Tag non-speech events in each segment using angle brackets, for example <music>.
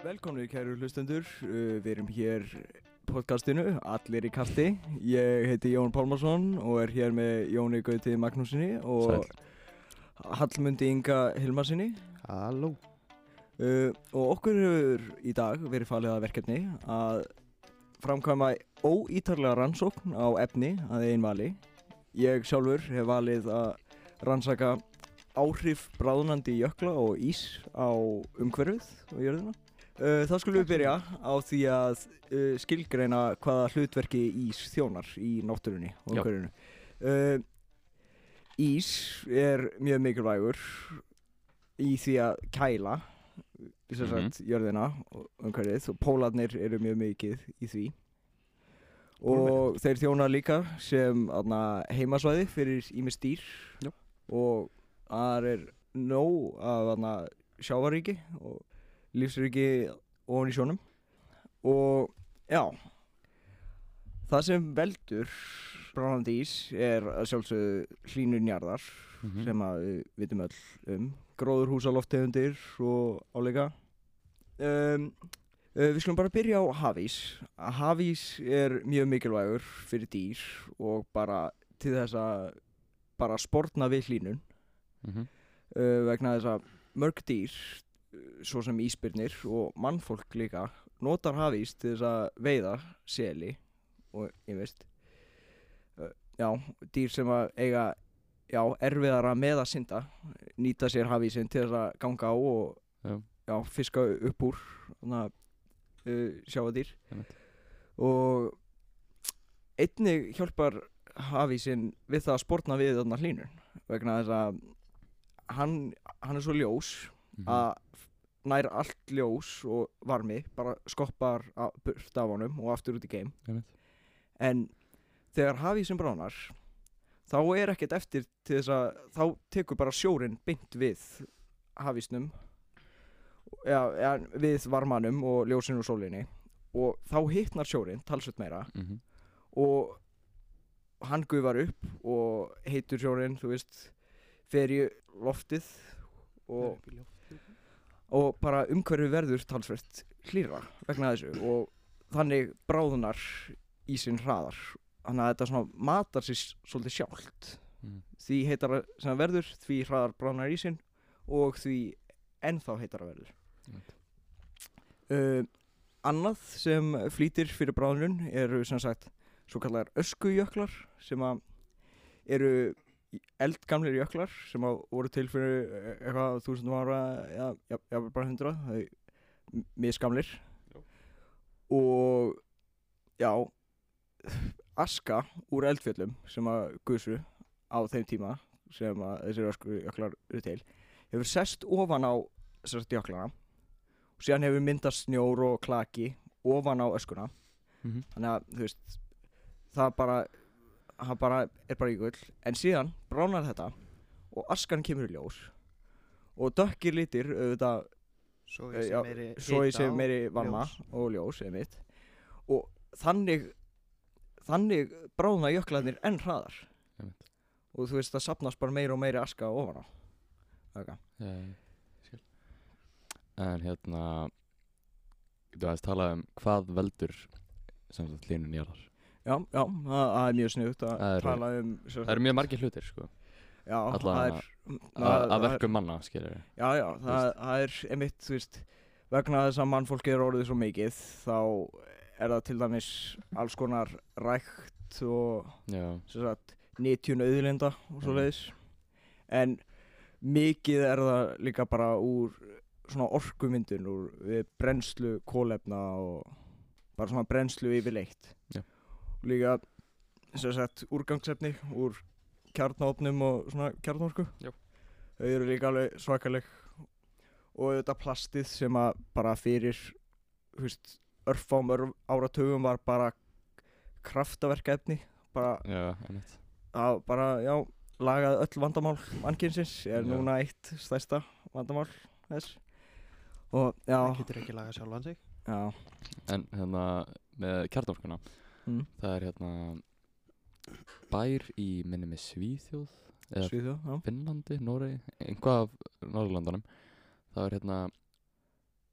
Velkomni kæru hlustendur, uh, við erum hér podcastinu, allir í kasti. Ég heiti Jón Pálmarsson og er hér með Jóni Gauti Magnúsinni og Hallmundi Inga Hilmarsinni. Halló Uh, og okkur hefur í dag verið falið að verkefni að framkvæma óítarlega rannsókn á efni að einn vali. Ég sjálfur hef valið að rannsaka áhrif bráðnandi jökla og ís á umhverfið og jörðina. Uh, þá skulum við byrja á því að uh, skilgreina hvaða hlutverki ís þjónar í náttúrunni og Já. umhverfinu. Uh, ís er mjög mikilvægur í því að kæla sem sagt jörðina og umhverfið og pólarnir eru mjög mikið í því og þeir þjóna líka sem aðna, heimasvæði fyrir ímis dýr Já. og það er nóg af aðna, sjávaríki og lífsríki ofan í sjónum. Og já það sem veldur bránandi ís er að sjálfsögðu hlínun jarðar Mhm. sem að við vitum öll um. Gróðurhúsaloftegundir og áleika. Um, Við skulum bara byrja á hafís. Hafís er mjög mikilvægur fyrir dýr og bara til þess að bara sportna við hlínun Mhm. uh, vegna þess að mörg dýr svo sem ísbyrnir og mannfólk líka notar hafís til þess að veiða seli og ég veist já, dýr sem að eiga já, erfiðara með að synda nýta sér hafísinn til þess að ganga á og Já. já, fiska upp úr þannig að uh, sjáadýr Einmitt. og einnig hjálpar hafísinn við það að sportna við þarna hlínun vegna þess að hann, hann er svo ljós Mhm. að nær allt ljós og varmi bara skoppar burt af honum og aftur út í geim Einmitt. en þegar hafísinn bránar þá er ekkert eftir til þess að þá tekur bara sjórin beint við hafísnum ja, ja, við varmanum og ljósinu og sólinni og þá hittnar sjórin talsveit meira Mhm. og hann gufar upp og heitur sjórin, þú veist fer í loftið og, og bara umhverfi verður talsvert hlýra vegna þessu og þannig bráðunar ísinn hraðar þannig að þetta svona matar sér svolítið sjálft Mhm. því heitara sem það verður því hraðar bráðunar ísinn og því ennþá heitara verður Einmitt. uh, annað sem flýtir fyrir bráðunum eru sem sagt svo kallar öskujöklar sem að eru eldgamlir jöklar sem voru til fyrir eh, eitthvað þúsundum ára já, já, já bara hundra misgamlir. Og já aska úr eldfjöllum sem að gusu á þeim tíma sem að þessir öskujöklar eru til hefur sest ofan á þessar jöklana og síðan hefur myndast snjór og klaki ofan á öskuna. Mhm. þannig að þú veist það bara, það bara er bara ígull en síðan bránar þetta og askan kemur í ljós og dökkir litir auðvitað Svo Eh, já, svo í sig meiri varma og ljós einmitt og þannig þannig bráðna jöklarnir enn hraðar Einmitt. og þú veist það sapnast bara meiri og meiri aska ofan á okay. Já, ég skil. En hérna Þú aðeins talað um hvað veldur sem sagt hlínun jarðar já, já, það það er mjög sniðut að Það eru- tala um sem Það eru mjög margir hlutir sko já, það allavega er að það- það er- verkum manna skilur við Já, já, það, það er einmitt, þú veist, vegna þess að mannfólki er orðið svo mikið, þá er það til dæmis alls konar rækt og sagt, nýtjun auðlinda og svo Mhm. leiðis. En mikið er það líka bara úr svona orkumyndun, úr brennslu kólefna og bara svona brennslu yfirleitt. Já. Líka, sem sagt, úrgangsefni úr kjarnáopnum og svona kjarnorku. Já. Þau eru líka alveg svakaleg. Og auðvitað plastið sem að bara fyrir, veist, örfám örf áratugum var bara kraftaverkaefni, bara já, að bara, já, lagaði öll vandamál mannkynsins er Já. núna eitt stærsta vandamál þess. Og já, Það getur ekki lagað sjálfan sig. Já, En hérna með kjarnorkuna mm. Það er hérna bær í minni með Svíþjóð eða Svíþjóð, já. Finnlandi, Noregi einhvað af Norðurlandunum það er hérna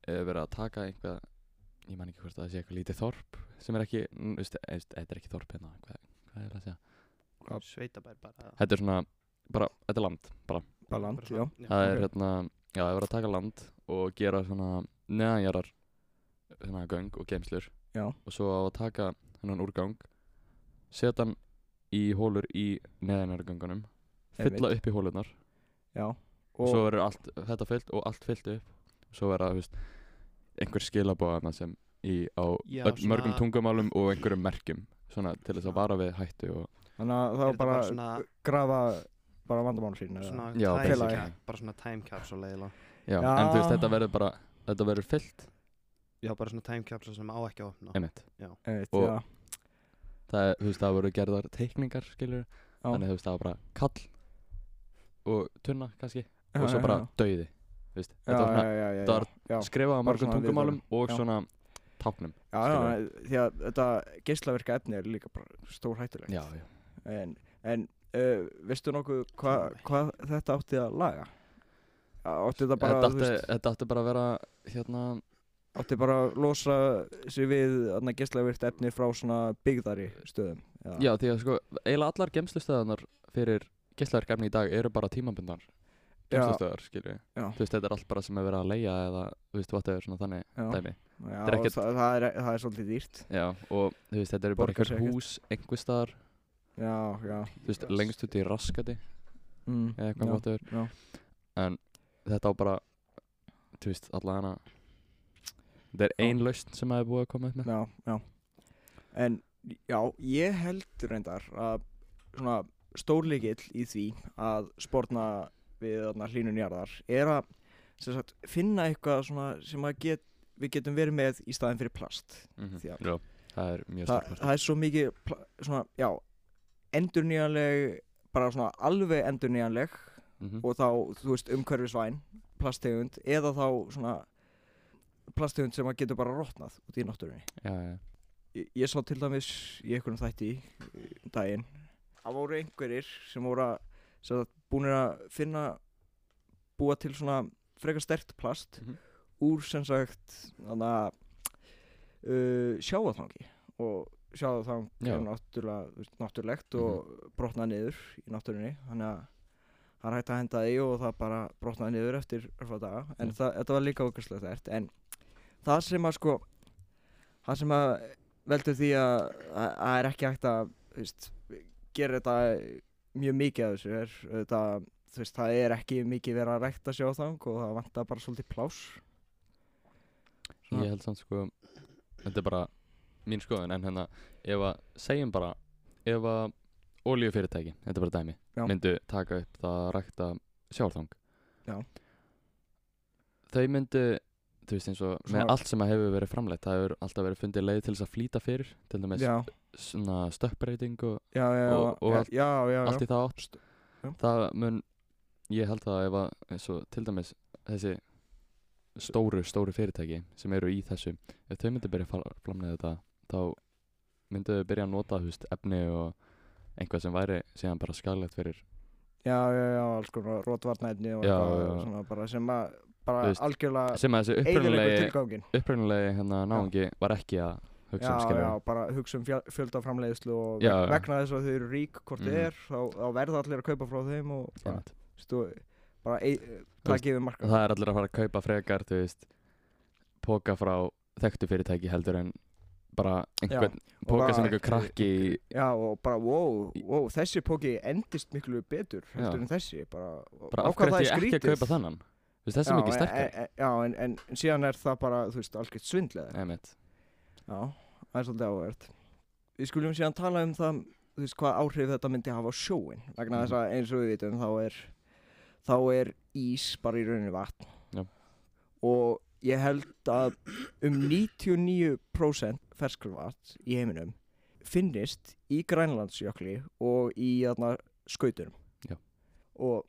er verið að taka einhvað ég man ekki hvort að það sé eitthvað lítið þorp sem er ekki, n- veist, veist, þetta er ekki þorp hérna hvað, hvað er það að segja? Sveitabær bara. Þetta er svona, bara, þetta er land bara, Bara land, bara svona- það er hérna já, það er verið að taka land og gera svona neðanjarar svona göng og geimslur Já, og svo á að taka hennan úrgang setja hann í hólur í neðanjaragöngunum fylla upp í hólurnar já og svo verður allt þetta fyllt og allt fyllt upp og svo verður það, þú veist, einhver skilabóðana sem í á Já, öll, svona- mörgum tungumálum og einhverjum merkjum svona til þess að vara við hættu og Þannig að það var bara bara svona- grafa bara vandamál sín eða? Svona Já, time basically. cap, bara svona time capsule eiginlega já, Já. en þú veist þetta verður bara þetta verður fyllt Já, bara svona time capsule sem á ekki að opna. Einmitt. Einmitt, Og- já, það, er, þú veist, það verður gerðar teikningar skilur já. þannig þú veist það var bara kall og tunna kannski Já, og svo já, bara já. dauði þú veist, Já, þetta var svona já, já, já, þetta var já, skrifað á bara mörgum svona tungumálum og Já. svona táknum já, já, því að þetta geislaverka efni er líka bara stór hættulegt já, já. En, en uh, veistu nokkuð hvað hva þetta átti að laga? Átti þetta bara, Þetta, þú átti, veist, þetta átti bara að vera hérna átti bara að losa sig við geislaverkt efni frá svona byggðari stöðum? Já, því að sko, eiginlega allar gemslustöðanar fyrir geislaverk efni í dag eru bara tímabundar Já. gemslustöðar, skilju Já. Þú veist, þetta er allt bara sem er verið að leia eða, þú veist, whatever, svona þannig Já. dæmi Já, Þetta er ekkert- það, það, er, það er svolítið dýrt Já, og þú veist, þetta eru bara einhver hús, einhver staðar Já, já Þú veist, lengst út í raskati mm, eða eitthvað já, whatever já. En þetta á bara, þú veist, alla hana Þetta er Já. ein lausn sem að er búið að koma upp með. Já, já. En já, ég held reyndar að svona stórleikill í því að sportna við þarna hlínun jarðar er að sagt, finna eitthvað svona sem get, við getum verið með í staðin fyrir plast. Því að- Já, það er mjög stort það er svo mikið svona, já, endurnýjanleg bara svona alveg endurnýjanleg mm og þá, þú veist, umhverfisvæn plasttegund eða þá svona plasttegund sem að getur bara rotnað út í náttúrunni. Já, já, ég, ég sá til dæmis í einhvernum þætti um daginn það voru einhverjir sem voru að búnir að finna búa til svona frekar stert plast Mhm. úr sem sagt að uh, sjáaþangi og sjáaþang Já. er náttúrulegt og brotnað niður í náttúrunni. Þannig að er hægt að henda því og það bara brotnaði niður eftir örfá daga. En Mm. það, þetta var líka okkurslega þert en það sem að sko það sem að veldur því að að það er ekki hægt að veist, gera þetta mjög mikið af þessu er þetta, þú veist, það er ekki mikið verið að rækta sjáþang og það vantar bara svolítið plás Svona- Ég held samt sko Þetta er bara mín skoðun En hérna Ef að segjum bara Ef að Olíufyrirtæki Þetta er bara dæmi Já. Myndu taka upp það að rækta sjálfþang Já. Þau myndu Þú veist eins og Með allt sem að hefur verið framleitt Það hefur alltaf verið fundið leið til þess að flýta fyrir Til dæmis já, Svona stökkbreyting og já, já, Og- og já, allt- já, já, allt í það átt St- já. Það mun Ég held það ef að eins og til dæmis Þessi stóru, stóru fyrirtæki sem eru í þessu ef þau myndu byrja að flamna þetta þá myndu þau byrja að nota þú veist, efni og einhvað sem væri síðan bara skaglegt fyrir já, já, já, alls konar rótvarnæfni og Já, eitthvað já. svona bara sem að bara veist, algjörlega sem að þessi upprunalegi hérna náungi var ekki að hugsa um já, skilur já, bara hugsa um fjöl- fjölda framleiðslu og Já, veg- já. vegna þess að þau eru rík hvort þið Mhm. er, þá, þá verða allir að kaupa frá þeim og bara, stu, bara ei, takið við marka það er allir að fara að kaupa frekar þú veist póka frá þekktu fyrirtæki heldur en bara einhvern póka sem bara- einhver krakki Já, og bara, wow, wow, þessi póki endist miklu betur heldur Já. en þessi bara, bara á af hvað hverju það ætti er ég ekki að skrítið. kaupa þannan þessi er Já, mikið sterkar en- Já, en, en, en síðan er það bara, þú veist, algjört svindlega Já, það er svolítið áhvert Við skulum síðan tala um það þú veist, hvað áhrif þetta myndi hafa á sjóin vegna Mhm. þess að eins og við vitum þá er þá er ís bara í rauninni vatn. Já. og ég held að um 99% ferskar vatn í heiminum finnist í Grænlandsjökli og í skauturum og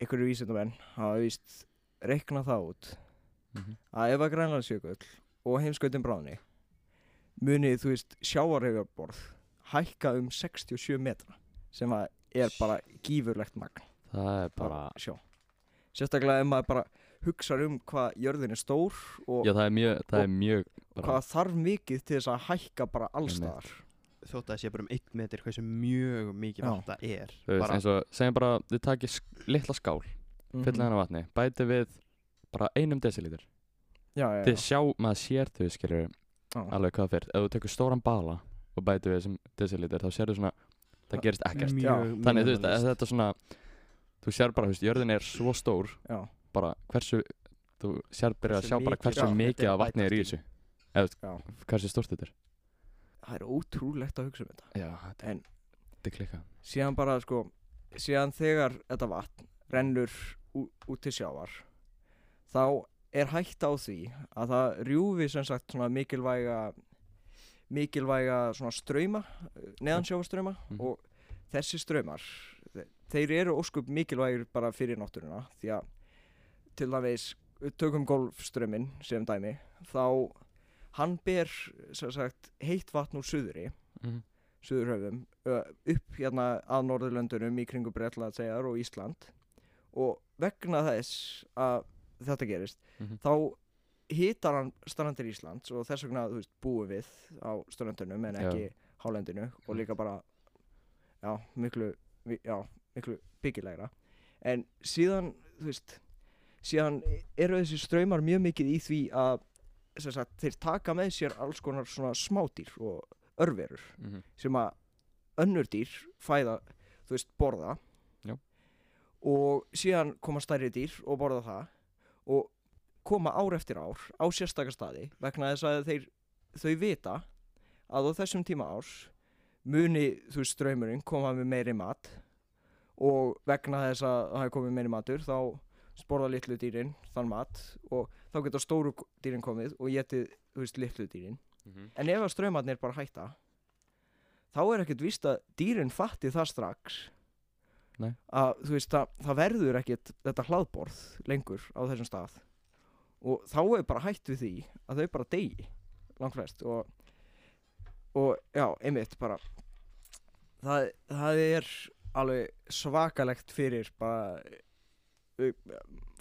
einhverju vísindamenn hafa víst reiknað það út Mhm. að ef að Grænlandsjökull og heimskautin bráðni munið þú veist sjávarhefjarborð hækka um 67 metra sem að er bara gífurlegt magn það er bara sjá. Sérstaklega ef maður bara hugsa um hvað jörðin er stór og Já, það er mjög, það er mjög bara, hvað þarf mikið til þess að hækka bara allstaðar þótt að það sé bara um einn metr hversu mjög mikið það er veist, bara, eins og segjum bara, þið takið sk- litla skál, Mhm. fylla hana vatni, bæti við bara einum já, Þið já. sjá, maður sér þau skilur Já. alveg hvað það fyrir. Ef þú tekur stóran bala og bæti við þessum desilítur, þá sérðu svona, það gerist ekkert. mjög Já. Þannig, þú veist, þetta er svona, þú sér bara, þú veist, jörðin er svo stór, já. bara hversu, þú sér byrja að sjá bara hversu Já, mikið af vatni er í þessu. Eða, hversu stórt þetta er. það er ótrúlegt að hugsa um þetta Já, þetta En- þetta er klika. síðan bara sko síðan þegar þetta vatn rennur út til sjávar þá er hægt á því að það rjúfi sem sagt svona mikilvæga mikilvæga svona ströyma neðansjávarströyma Mhm. og þessi ströymar þe- þeir eru óskup mikilvægir bara fyrir náttúruna því að til dæmis við tökum golfströmmin sem dæmi þá hann ber sem sagt heitt vatn úr suðri Mm Suðurhöfum ö, upp hérna að Norðurlöndunum í kringu Bretlandseyjar og Ísland og vegna þess að þetta gerist Mhm. þá hitar hann strandir Íslands og þess vegna veist, búum við á strandunum en Já. ekki hálendinu og Mhm. líka bara já, miklu, já, miklu byggilegra en síðan veist síðan eru þessi ströymar mjög mikið í því að sagt, þeir taka með sér alls konar svona smádýr og örverur -hmm. sem að önnur dýr fæða, þú veist, borða Já. Og síðan koma stærri dýr og borða það og koma ár eftir ár á sérstaka staði vegna þess að þeir, þau vita að á þessum tíma árs muni, þú veist, ströymurinn koma með meiri mat og vegna þess að það hefur komið meiri matur þá sporða litlu dýrin þann mat og þá geta stóru dýrin komið og getið, þú veist, litlu dýrin Mhm. En ef að straumarnir bara hætta þá er ekkert víst að dýrin fatti það strax Nei. að þú veist að það verður ekkert þetta hlaðborð lengur á þessum stað. Og þá er bara hætt við því að þau bara degi langflest. Og, og já, einmitt bara það, það er alveg svakalegt fyrir bara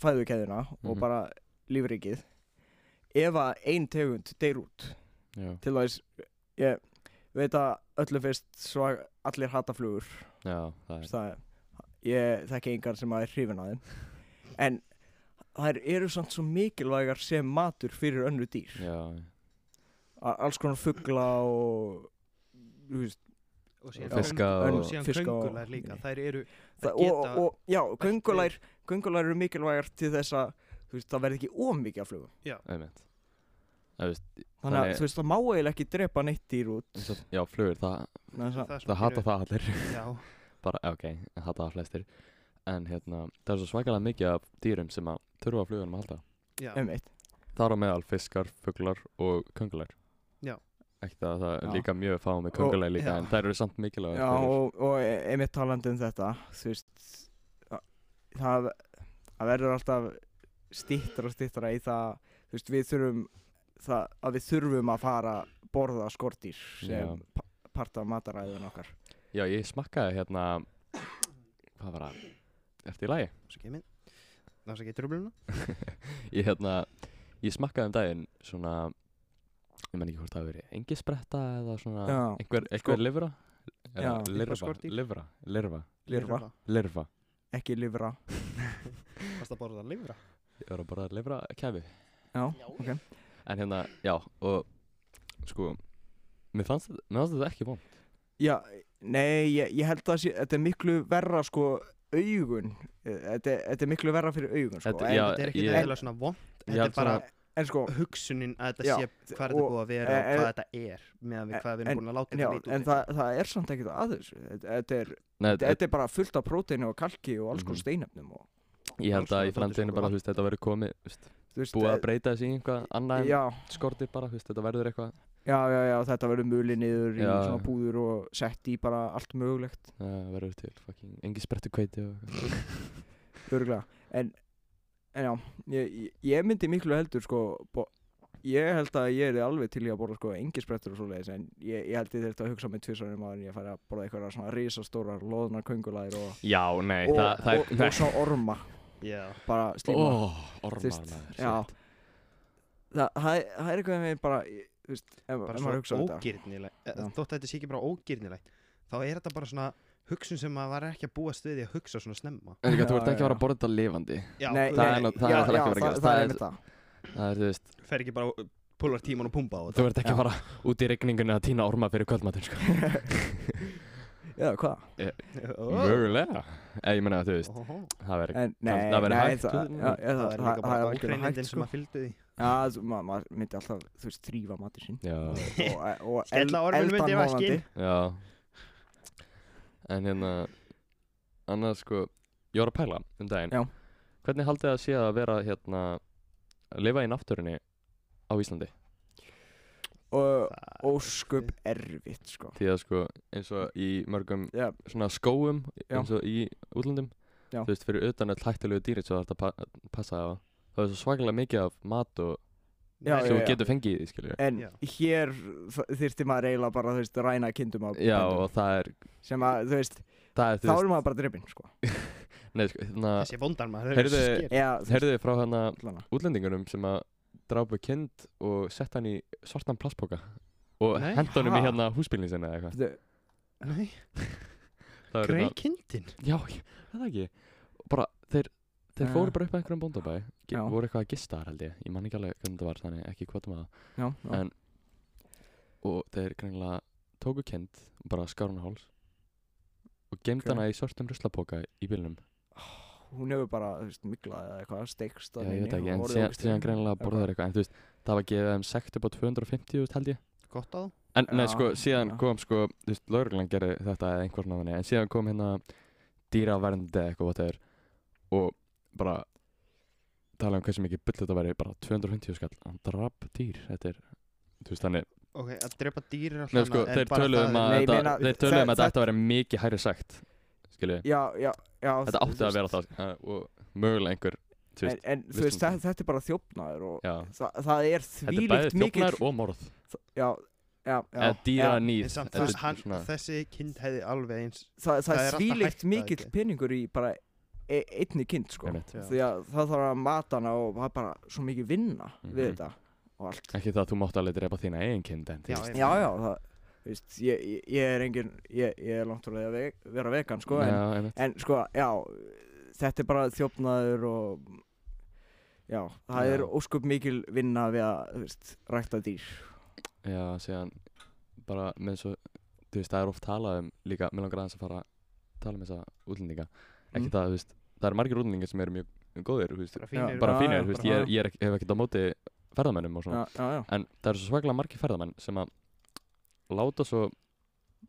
fæðukeðina og Mhm. bara lífrikið ef að ein tegund deyr út Já, til þess ég veit að öllu fyrst svo allir hata flugur. Já, það er það, ég þekki engar sem að er hrifin að þeim. En þær eru samt svo mikilvægar sem matur fyrir önnu dýr. Já, alls konar fugla og þú veist, og Já. síðan Fiska og- og og- köngular líka. Þær eru það, og, og já, bætt göngulær göngulær eru mikilvægar til þess að þú veist, það verði ekki ómikið af flugum. Einmitt. Það veist, þannig að þú veist, það má eiginlega ekki drepa neitt dýr út. Já, flugur, það, að- er svona það hata það allir. Já, <laughs> bara, ok, það hata það flestir en hérna, það er svo svakalega mikið af dýrum sem að þurfa á flugunum að halda já, einmitt þar á meðal fiskar, fuglar og köngular Já. ekki það, það er Já. líka mjög fá með köngular líka já. en þær eru samt mikilvæg Já, og, og einmitt talandi um þetta þú veist það, það verður alltaf stittra og stittra í það þú veist, við þurfum það, að við þurfum að fara að borða skortýr sem Já. pa part af mataræðun okkar já, ég smakkaði hérna hvað var það, eftir í lagi? Svo kemur það er svo ekki tröfluna <laughs> ég hérna, ég smakkaði um daginn svona ég menn ekki hvort það hafi verið engisbretta eða svona Já, einhver, einhver sko- lifra? Já. Lirfa, lifra, lirfa, lirfa, lirfa. Ekki lifra. <laughs> Fast að borða livra ég var að bara lifra kefi. Já, ok. En hérna, já, og sko mér fannst, mér fannst þetta ekki von Já, nei, ég, ég held að sé, þetta er miklu verra sko augun Eh, þetta, er- þetta er miklu verra fyrir augun sko. Þetta- en, já, þetta er ekki ég- eða svona vond þetta er bara en sko, hugsunin að þetta Já, sé hvað þetta búið að vera og hvað þetta er meðan við en- hvað við erum búin að láta en, þetta líta en út það, það er samt ekkert að þessu þetta, er, Nei, þetta, þetta er bara fullt af próteini og kalki og alls konar Mhm. steinefnum og, ég held að í framtíðinu bara, sko. veist, þetta verður komið búið eh, að breyta þessi í einhvað annað en já, skortir bara, þetta verður eitthvað já, já, já, þetta verður muli niður í svona púður og sett í bara allt mögulegt. Það verður til fucking engi sprettu kveiti <laughs> örgulega en, en já, ég, ég- myndi miklu heldur sko bo, ég held að ég er alveg til í að borða sko engisbrettur og svoleiðis en ég, ég held ég þetta að hugsa með tvisarinn maður en ég færi að borða eitthvað svona risastórar loðnar köngulæðir og, já, nei, og, það, það og, er og, svo orma. Já. bara slíma. Ó, Þú ormar veist, maður já. það, það, er- það er eitthvað með bara veist, ef, Bara ef maður hugsa svo þetta ógirnilegt. Já. Þótt að þetta sé ekki bara ógirnilegt, þá er þetta bara svona hugsun sem maður var ekki að búa stuði að hugsa svona snemma. En þú ert ekki að fara já. að borða þetta lifandi Já, Nei, það er það er ekki að vera að það, er einmitt það Það þú veist, fer ekki bara og púlar tíman og pumpa á þú þetta. ert ekki að fara út í regningunni að týna orma fyrir kvöldmatinn, sko <laughs> já, hvað? Mögulega ég meina, þú veist, það verður En, nei, það verður nei, hægt, það, þú- það, er það, líka það bara hægt sem sko. að fylgdu því. Já, þú- ma- maður myndi alltaf, þú veist, þrýfa sinn. Já, og, og Skella orminum elda undir hann vaskinn. vonandi. já. En hérna Annars, sko Ég var að pæla um daginn. Já. Hvernig haldið það sé að vera, hérna Að lifa í náttúrunni á Íslandi? Og Það- ósköp erfitt, sko. Því að, sko, eins og í mörgum Já, Svona skóum eins og í útlöndum Já. Þú veist, fyrir utan öll hættulegu dýri Svo það er að pa passa á Það er svo svakalega mikið af mat og Já, sem já, þú getur fengið í því, skilju en Já. hér þurfti maður eiginlega bara, þú veist, ræna kindum á Já, bændum, og það er sem að, þú veist, Það er, þá þú veist er maður bara drifin, sko. <laughs> Nei, sko, hérna Þessi vondar maður, Heyrðu- það er sker. Já, þú Heyrðu frá hérna allan að- útlendingunum sem að drápu kind og sett hann í svartan plastpoka og Nei, henda honum í ha? hérna húsbílinn sinni eða eitthvað. Þú- Nei, <laughs> Það er grei hérna- kindin. Já, ég- það er ekki? Bara, þeir, þeir Eh. fóru bara upp að einhverjum bóndabæ. Voru eitthvað að gista þar held ég. Ég man ekki alveg hvernig það var, þannig ekki hvað það. Var En- og þeir greinilega tóku og bara skár hann á háls og gemd hana í svartum ruslapoka í bílnum. Hún hefur bara, miklað eða eitthvað, steikst Já, ég veit ekki, en síðan, greinilega borðaður eitthvað en þú veist, það var gefið þeim sekt upp á 250 þúsund, held ég. Gott á þú. En nei, sko, síðan kom sko, þú veist, lauruglan gerði þetta eða einhvern veginn, en síðan kom hérna dýraverndi eða eitthvað og bara tala um hversu mikið bull þetta væri, bara 250 skall, hann drap dýr, þetta er, þú veist, þannig, Ok, að drepa dýr er alltaf nei, sko, þeir bara töluðu um að Nei, ég þetta, meina, þeir töluðu um að þetta væri mikið hærri sagt, skilju, Já, já, já. Þetta átti að vera það, uh, og mögulega einhver, þú En, veist, en þú veist, þetta, þetta er bara þjófnaður og já, það, það er þetta er þvílíkt bæði mikill þjófnar og morð, Já, já, já. Eða dýra já, nýð, En samt, þetta þess, er hann, svona, þessi kind hefði alveg eins það, það, það er er alltaf þvílíkt hægt, það mikill ekki? peningur í bara e einni kind sko. Einmitt. Því að það þarf að mata hana og það er bara svo mikið vinna Mhm. við þetta og allt ekki það að þú mátt alveg drepa þína eigin kind, en Já, já, já, það þú veist, ég, ég, ég er engin ég, ég er langt úr því að ve vera vegan sko, en, já, en sko, já þetta er bara þjófnaður og já, það Já. er óskup mikil vinna við að þú veist, rækta dýr Já, síðan bara með svo, þú veist, það er oft talað um líka, mér langar aðeins að fara að tala um þessa útlendinga, ekki Mm. það, þú veist, það eru margir útlendingar sem eru mjög góðir, þú veist, bara Já, fínir bara Já, fínir, já, þú veist, ég, ég er, hef ekkert á móti ferðamennum og svona, já, já, já, en það eru svo svaklega margir ferðamenn sem að láta svo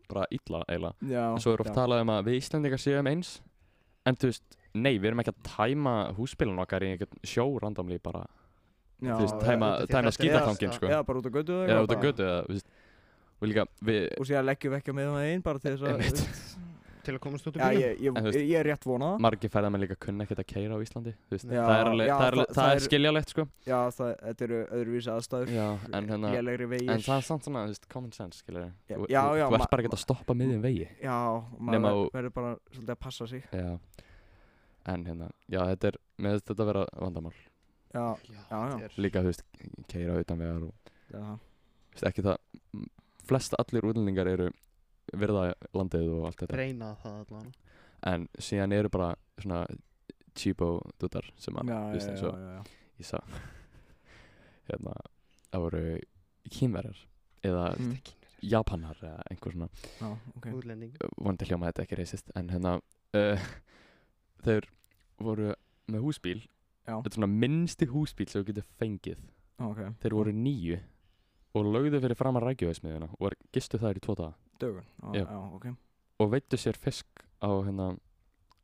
bara illa eiginlega, já en svo er oft já. talað um að við Íslendingar séum eins, en þú veist, nei, við erum ekki að tæma húsbílun okkar í einhvern sjó randomli bara, Já, þú veist, já, tæma, tæma Já, sko, eða bara út á götu eða eitthvað út á götu, eða, þú veist, og líka, við, og síðan leggjum við ekki með það einn bara til þess að til að komast út úr já, bílum ég, ég, En þú veist- ég er rétt vonað. margir ferðamenn líka kunna ekkert að keira á Íslandi þú veist, Já, það er, alveg, já, það er, alveg, það- það er er- skiljalegt sko. Já, það, þetta eru öðruvísi aðstæður. Já, en, hérna, lélegri vegir. en það er samt svona þú veist, common sense skilur Já, þú, já, þú, já, þú ert ma- bara ekkert að stoppa miðjum vegi. Já, Nema maður þú- verður bara svolítið að passa sig. Já. en hérna, já þetta er með þetta að vera vandamál. Já, já, Já, já. líka þú veist, keira utan vegar og já, þú veist, ekki það m- flest allir útlendingar eru virða landið og allt þetta. Reyna það allan en síðan eru bara svona cheapo dútar sem að, já, og já, ég sá <laughs> hérna, það voru kýmverjar eða Mm. japanar eða einhver svona. Útlending. Vonandi hljóma þetta ekki reysist en hérna uh, <laughs> þeir voru með húsbíl. Já. þetta er svona minnsti húsbíl sem þú getur fengið. Ok, þeir voru nýju og lögðu fyrir fram að rækjuvæsmiðuna og var, gistu þær í tvo daga dögun. Já. já, já, ok. Og veittu sér fisk á hérna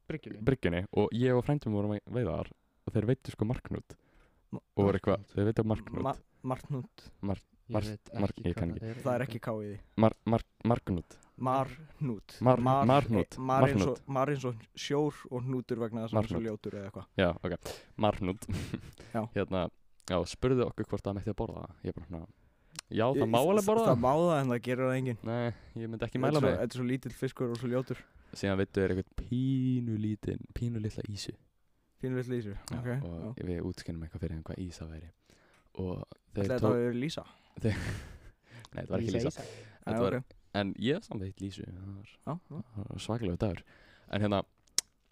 bryggjunni? bryggjunni. Og ég og frændum vorum að veiða þar og þeir veittu sko marknút. Og voru eitthvað, þeir veittu marknút. Ma marknút, Mar- ekki ég kann ekki. það er. Ekki ká í því. Mar, mar, marknút. Marhnút Mar- Mar- marhnút, eh, mar eins og- marhnút. mar eins og sjór og hnútur vegna þess að hann er svo Marhnút. ljótur eða eitthvað. Já, ok, marnút. Já. <laughs> hérna, já, spurðu okkur hvort það mætti að borða það. Ég er bara svona, já, það má alveg borða. það það má það en það gerir það enginn. Nei, ég myndi ekki mæla mig þetta er svo lítill fiskur og svo ljótur. Síðan veittu er eitthvað pínu lítinn pínu litla ísu. Pínulegt lýsu, Já, ok. og við útskynum eitthvað fyrir þeim hvað Ísa væri. Og Þeir þeir Þetta tók hefur Lísa. <laughs> nei, þetta var ekki Lísa Þetta Já, var, ok. en ég samt veit Lísu. Það var, Já, já. var svakalegu dagur. En hérna,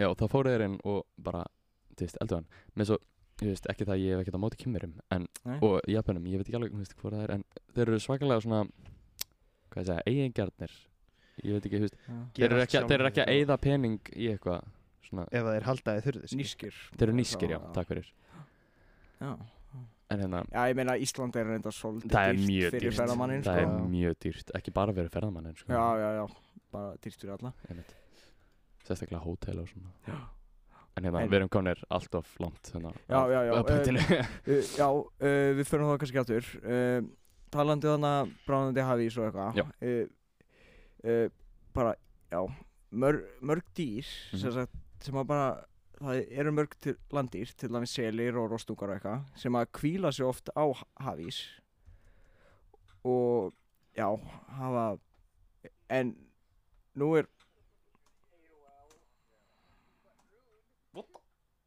já, þá fóru þeir inn og bara, þú veist, eldu hann. Með svo, ég veist, ekki það að ég hef ekkert á móti Nei. og Japanum, ég veit ekki alveg, þú veist, hvað það er en þeir eru svakalega svona hvað ég segja, eigingjarnir ég veit ekki, Já. þeir eru ekki, þeir eru ekki að eyða pening í eitthvað svona, ef að þeir halda þið þurfið Nískir. þeir eru nískir, já, takk fyrir Já. en hérna, Já, ég meina Ísland er reynda svolítið það er dýrt mjög fyrir dýrt ferðamanninn, það sko. er mjög dýrt, ekki bara fyrir ferðamannin sko, Já, já, já, bara dýrt fyrir alla. sérstaklega hótel og svona Já. En hérna, við erum komnir allt of langt hérna, Já, já, já. Uh, <laughs> já, uh, við fyrir það kannski aftur. Uh, talandi þannig bránandi hafís og eitthvað. Já. Uh, uh, bara, já, mörg, mörg dýr, Mhm. sem sagt, sem að bara, það eru mörg til landýr, til dæmis selir og rostungar og eitthvað, sem að kvíla sig oft á ha- hafís. Og, já, hafa, en nú er,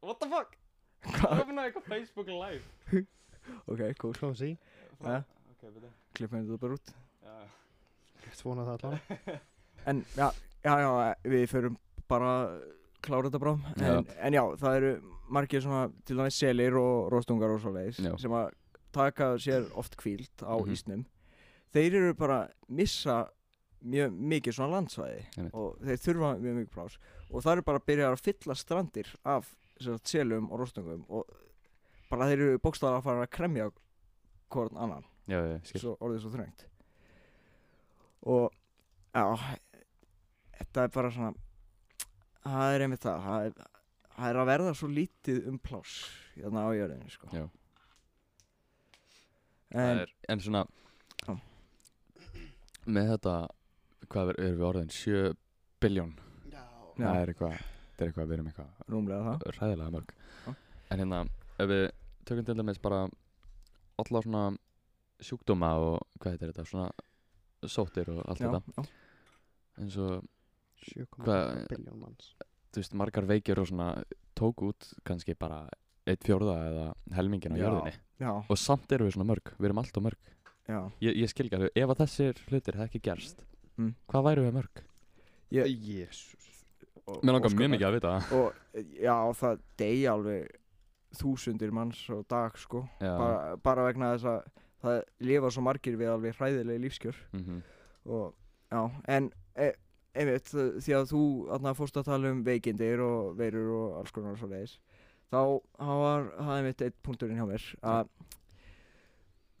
What the fuck? hvað, Opnaði eitthvað Facebook live. <laughs> Ok, cool, í Ja. Ok, betur klippum þetta bara út. Svona það allan <laughs> En já, já, já, við förum bara klára þetta bráðum. En, en já, það eru margir svona til dæmis selir og róstungar og svoleiðis Já. sem að taka sér oft kvíld á Mhm. ísnum. Þeir eru bara að missa mjög mikið svona landsvæði og þeir þurfa mjög mikið plás og það eru bara að byrja að fylla strandir af selum og róstungum og bara þeir eru bókstæðar að fara að kremja hvort annan Já, já, skil svo, orðið svo þröngt og já þetta er bara svona það er einmitt það það er, það er að verða svo lítið um pláss hérna á jörðinni sko Já. en er, en svona Já. Með þetta Hvað er, erum við orðin? 7 biljón. Það er eitthvað Það er eitthvað, við erum eitthvað rúmlega það ræðilega mörg Já. En hérna, ef við tökum til dæmis bara alla svona sjúkdóma og hvað heitir þetta, svona sóttir og allt já, þetta já, eins og, 7,8 Hvað- biljón manns þú veist, margar veikir og svona tók út kannski bara eitt fjórða eða helmingin á Já. jörðinni já, og samt erum við svona mörg, við erum alltaf mörg já. ég, ég skil ekki alveg, ef að þessir hlutir hefði ekki gerst Mm. hvað væru við mörg? Ég, Jésús Mér langar og mjög mikið að vita það. Og já, það deyja alveg þúsundir manns á dag sko. Bara, bara vegna þess að það lifa svo margir við alveg hræðilegi lífskjör. Mhm, og já, en e, einmitt, því að þú þarna fórst að tala um veikindir og veirur og alls konar svo leiðis þá þá var það einmitt eitt punkturinn hjá mér að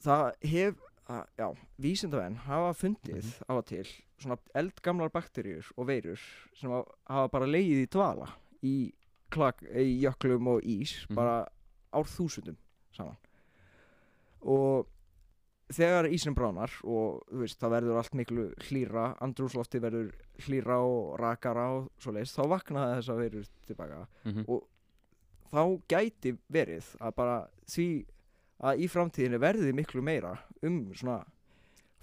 það hef að, já, vísindamenn hafa fundið Mhm. á og til svona eldgamlar bakteríur og veirur sem hafa- bara leið í dvala í, klak, í jöklum og ís Mhm. bara árþúsundum saman og þegar ísinn bránar og þú veist, það verður allt miklu hlýra, andrúslofti verður hlýra og rakara og svo leiðist, þá vakna þess að verður tilbaka mhm, og þá gæti verið að bara því að í framtíðinni verði miklu meira um svona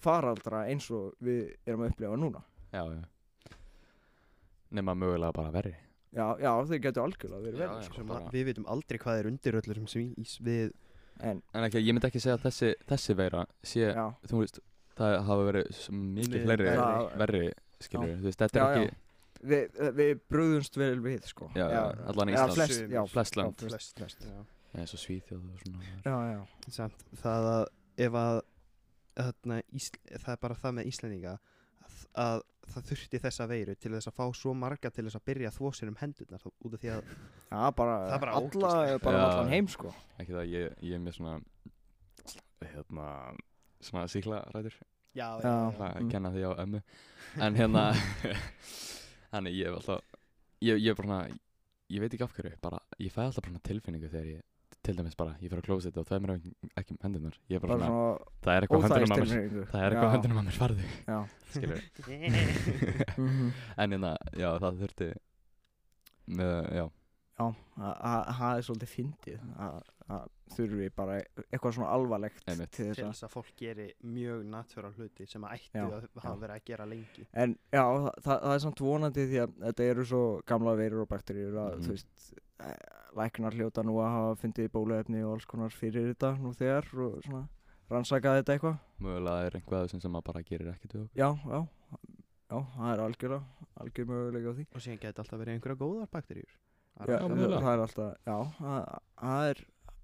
faraldra eins og við erum að upplifa núna. Já, já. Nema mögulega bara verri. Já, já, þau getur algjörlega verið já. sko. Sem bara- að Við veitum aldrei hvað er undir öllur sem við en, en ekki, ég myndi ekki segja að þessi, þessi veira sé, já, þú veist það hafa verið mikið fleiri verri. verri, skilur þú veist, þetta Já, er ekki við, við brúðumst vel við sko. Já, já, allan já, Ísland. flest, já, Flest. Já. eins og Svíþjóð og svona já, já, Samt það að ef að þarna, Ísl, það er bara það með Íslendinga að, að það þurfti þessa veiru til þess að fá svo marga til þess að byrja að þvó sér um hendurnar þá- út af því að já, bara, Það er bara alla, bara um Já. allan heim sko ekki það, ég, ég er með svona hérna svona síklarætur Já, Já. að Mm. kenna því á ömmu en hérna <laughs> þannig ég hef alltaf ég, ég er bara svona, ég veit ekki af hverju bara, ég fæ alltaf tilfinningu þegar ég til dæmis bara, ég fyrir að klósa þetta og það er mér ekki, um hendunar ég er bara, bara svona, svona það er eitthvað höndunum á mér. það er eitthvað höndunum á mér farðu. Já, skilur. <laughs> Mhm. En hérna, já það þurfti með, já, Já, að- að það er svolítið fyndið að að þurfi bara eitthvað svona alvarlegt Einmitt. til þess til að þess að fólk geri mjög natúral hluti sem að ættu Já, að hafa verið að gera lengi. En já, það, það, er samt vonandi því að þetta eru svo gamla veirur og bakteríur að Mhm. þú veist læknar hljóta nú að hafa fundið bóluefni og alls konar fyrir þetta nú þegar og svona rannsakað þetta eitthvað Mögulega er einhvað sem sem maður bara gerir ekkert við okkur. já, já, já, það er algjörlega algjör möguleika á því og síðan geti alltaf verið einhverja góðar bakteríur Það já, er mögulega. það er alltaf, já, það er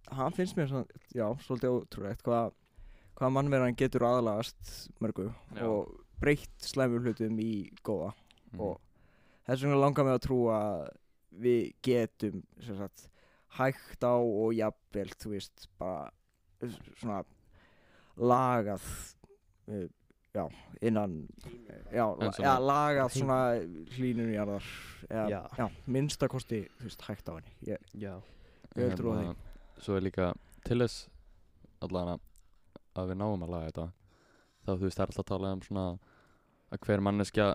það finnst mér svona, já, svolítið ótrúlegt hvað hvað mannverðan getur aðlagast mörgu Já. og breytt slæmur hlutum í góða Mhm. og þess vegna langar mig að trúa að við getum sem sagt, hægt á og jafnvel, þú veist, bara svona lagað uh, já, innan já, já lagað svona hlínunum jarðar eða, Já. já, minnstakosti, þú veist, hægt á henni ég, Ég vil trúa því. Hérna, Svo er líka til þess allan að við náum að laga þetta þá þú veist það er alltaf að tala um svona að hver manneskja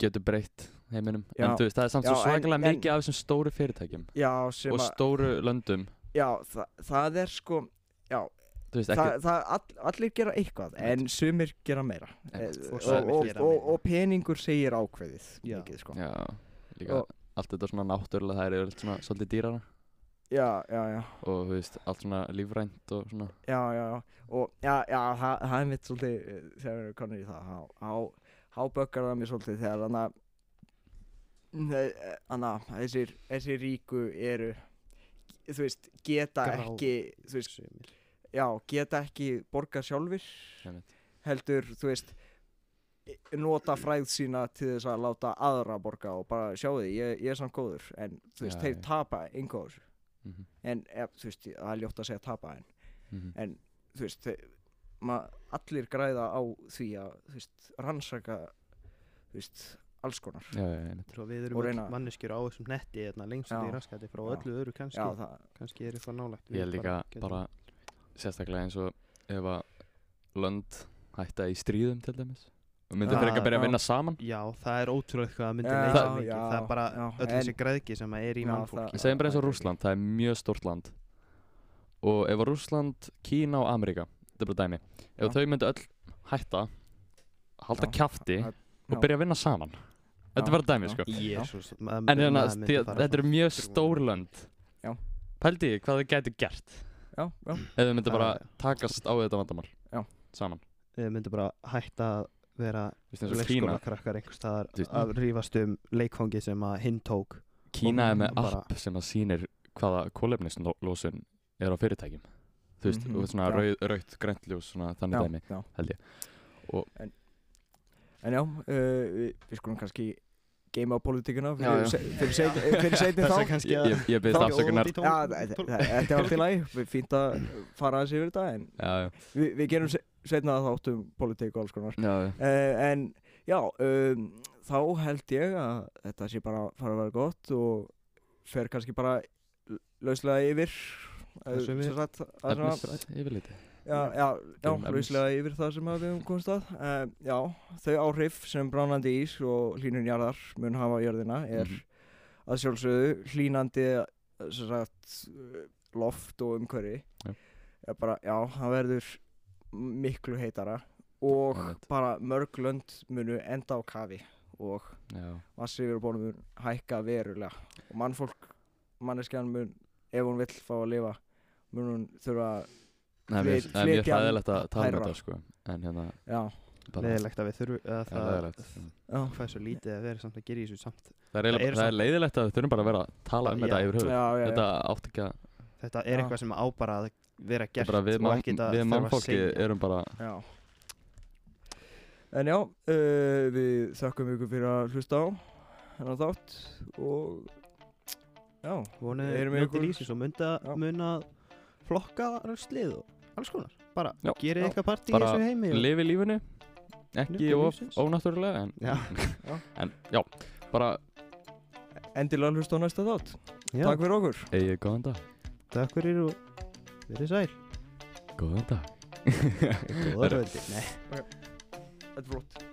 getur breytt heiminum. Já. en þú veist það er samt svo Já, en- svakalega en- mikið af þessum stóru fyrirtækjum já, sem og stóru löndum. Já, þa það er sko já, þú veist það, ekki það all, allir gera eitthvað en sumir gera meira. Einmitt. Eh, Og og, gera og, og peningur segir ákveðið Já. mikið sko. Já, líka Og- allt þetta svona náttúrulega það er yfirleitt svona svolítið dýrara. Já, já, já. Og þú veist allt svona lífrænt og svona. Já, já, já, og já, já, það, það er mitt svolítið, eh, þegar við erum konur í það, þá böggar það mér svolítið þegar þannig að, þannig að þessir, þessir ríku eru, þú veist, geta Grá. ekki, þú veist, sumir já, geta ekki borgað sjálfir, Einmitt. heldur, þú veist, nota fræð sína til þess að láta aðra borga og bara sjáu því, ég, ég er samt góður, en þú veist, þeir tapa einhver þessu, Mhm, en, ef, þú veist, það er ljótt að segja tapa, en mhm. en þú veist þe- ma, allir græða á því að þú veist, rannsaka þú veist, alls konar. Já, já, við erum reyna- manneskjur á þessum netti hérna, lengst í raskati frá Já. öllu öðru kannski. Já, það, kannski er eitthvað nálægt Ég er Við líka getum- bara sérstaklega eins og ef að lönd hætta í stríðum til dæmis. Og myndir Já, fyrir ekki að byrja að vinna saman? Já, það er ótrúlega hvað það myndir Já, leysa mikið. Það er bara öll þessi græðki sem að er í mannfólki. það- Segjum bara eins og það Rússland, það er mjög stórt land. Og ef að Rússland, Kína og Ameríka þetta er bara dæmi, ef þau myndu öll hætta halda það- og byrja að vinna saman þetta er bara dæmi já. sko Jésús en hérna, þetta eru mjög þrjú stór ár. lönd Já. pældi ég hvað þau gætu gert já, já, ef þau myndu bara takast á þetta vandamál Já. saman, Við myndum bara hætta að vera leikskólakrakkar einhvers staðar að rífast um leikfangi sem að hinn tók Kína er með app sem að sýnir hvaða kólefnislósun er á fyrirtækjum þú veist, Mhm, og svona já. rauð, rautt, grænt ljós svona þannig já, dæmi já. held ég. Og- en, en já, uh, við, við skulum kannski geima á politíkina Já, fyrir, se, fyrir, seit, seitin Þess þá að kannski ég, ég, Þá- afsökunar. Þetta er allt í lagi, við fínt að fara aðeins yfir þetta en já, já, við, við gerum se, setna þátt um politík og alls konar. Já, já. uh, en já, um, þá held ég að þetta sé bara að fara að vera gott og fer kannski bara lauslega yfir uh, Það sem já, já, já, lauslega yfir það sem við höfum komist að uh, já, þau áhrif sem bránandi ís og hlínun jarðar mun hafa á jörðina er Mhm. að sjálfsögðu hlínandi sagt, loft og umhverfi Já. er bara, já, það verður miklu heitara og Einmitt. bara mörg lönd munu enda á kafi og já, vassifjörubónum mun hækka verulega og mannfólk, manneskjan mun ef hún vill fá að lifa mun hún þurfa að Nei, mér, það er mjög flytja hræðilegt að tala um þetta sko. En hérna Leðilegt að við þurfum að það hvað er svo lítið að vera samt að gera í þessu samt. Það er, það er leiðilegt að við þurfum bara að vera að tala um þetta yfir já, þetta átt ekki að Þetta er Já. eitthvað sem á bara að vera er gert bara við, og mann, ekkert að við mannfólki erum bara já. en já uh, við þökkum ykkur fyrir að hlusta á hennar þátt og já, Vonuðu Erum við njótið ykkur- lífsins og munda, Já. muna flokka slið og alls konar. Bara Já. Já. eitthvað partí í Bara þessu heimi og- lifi lífinu. Ekki of ónáttúrulega en, Já. <laughs> en já, bara endilega hlusta á næsta þátt. Já, takk fyrir okkur. Eigið góðan dag. Takk fyrir og verið sæl. Góðan dag. <laughs> Góða kvöldi Nei. Þetta er flott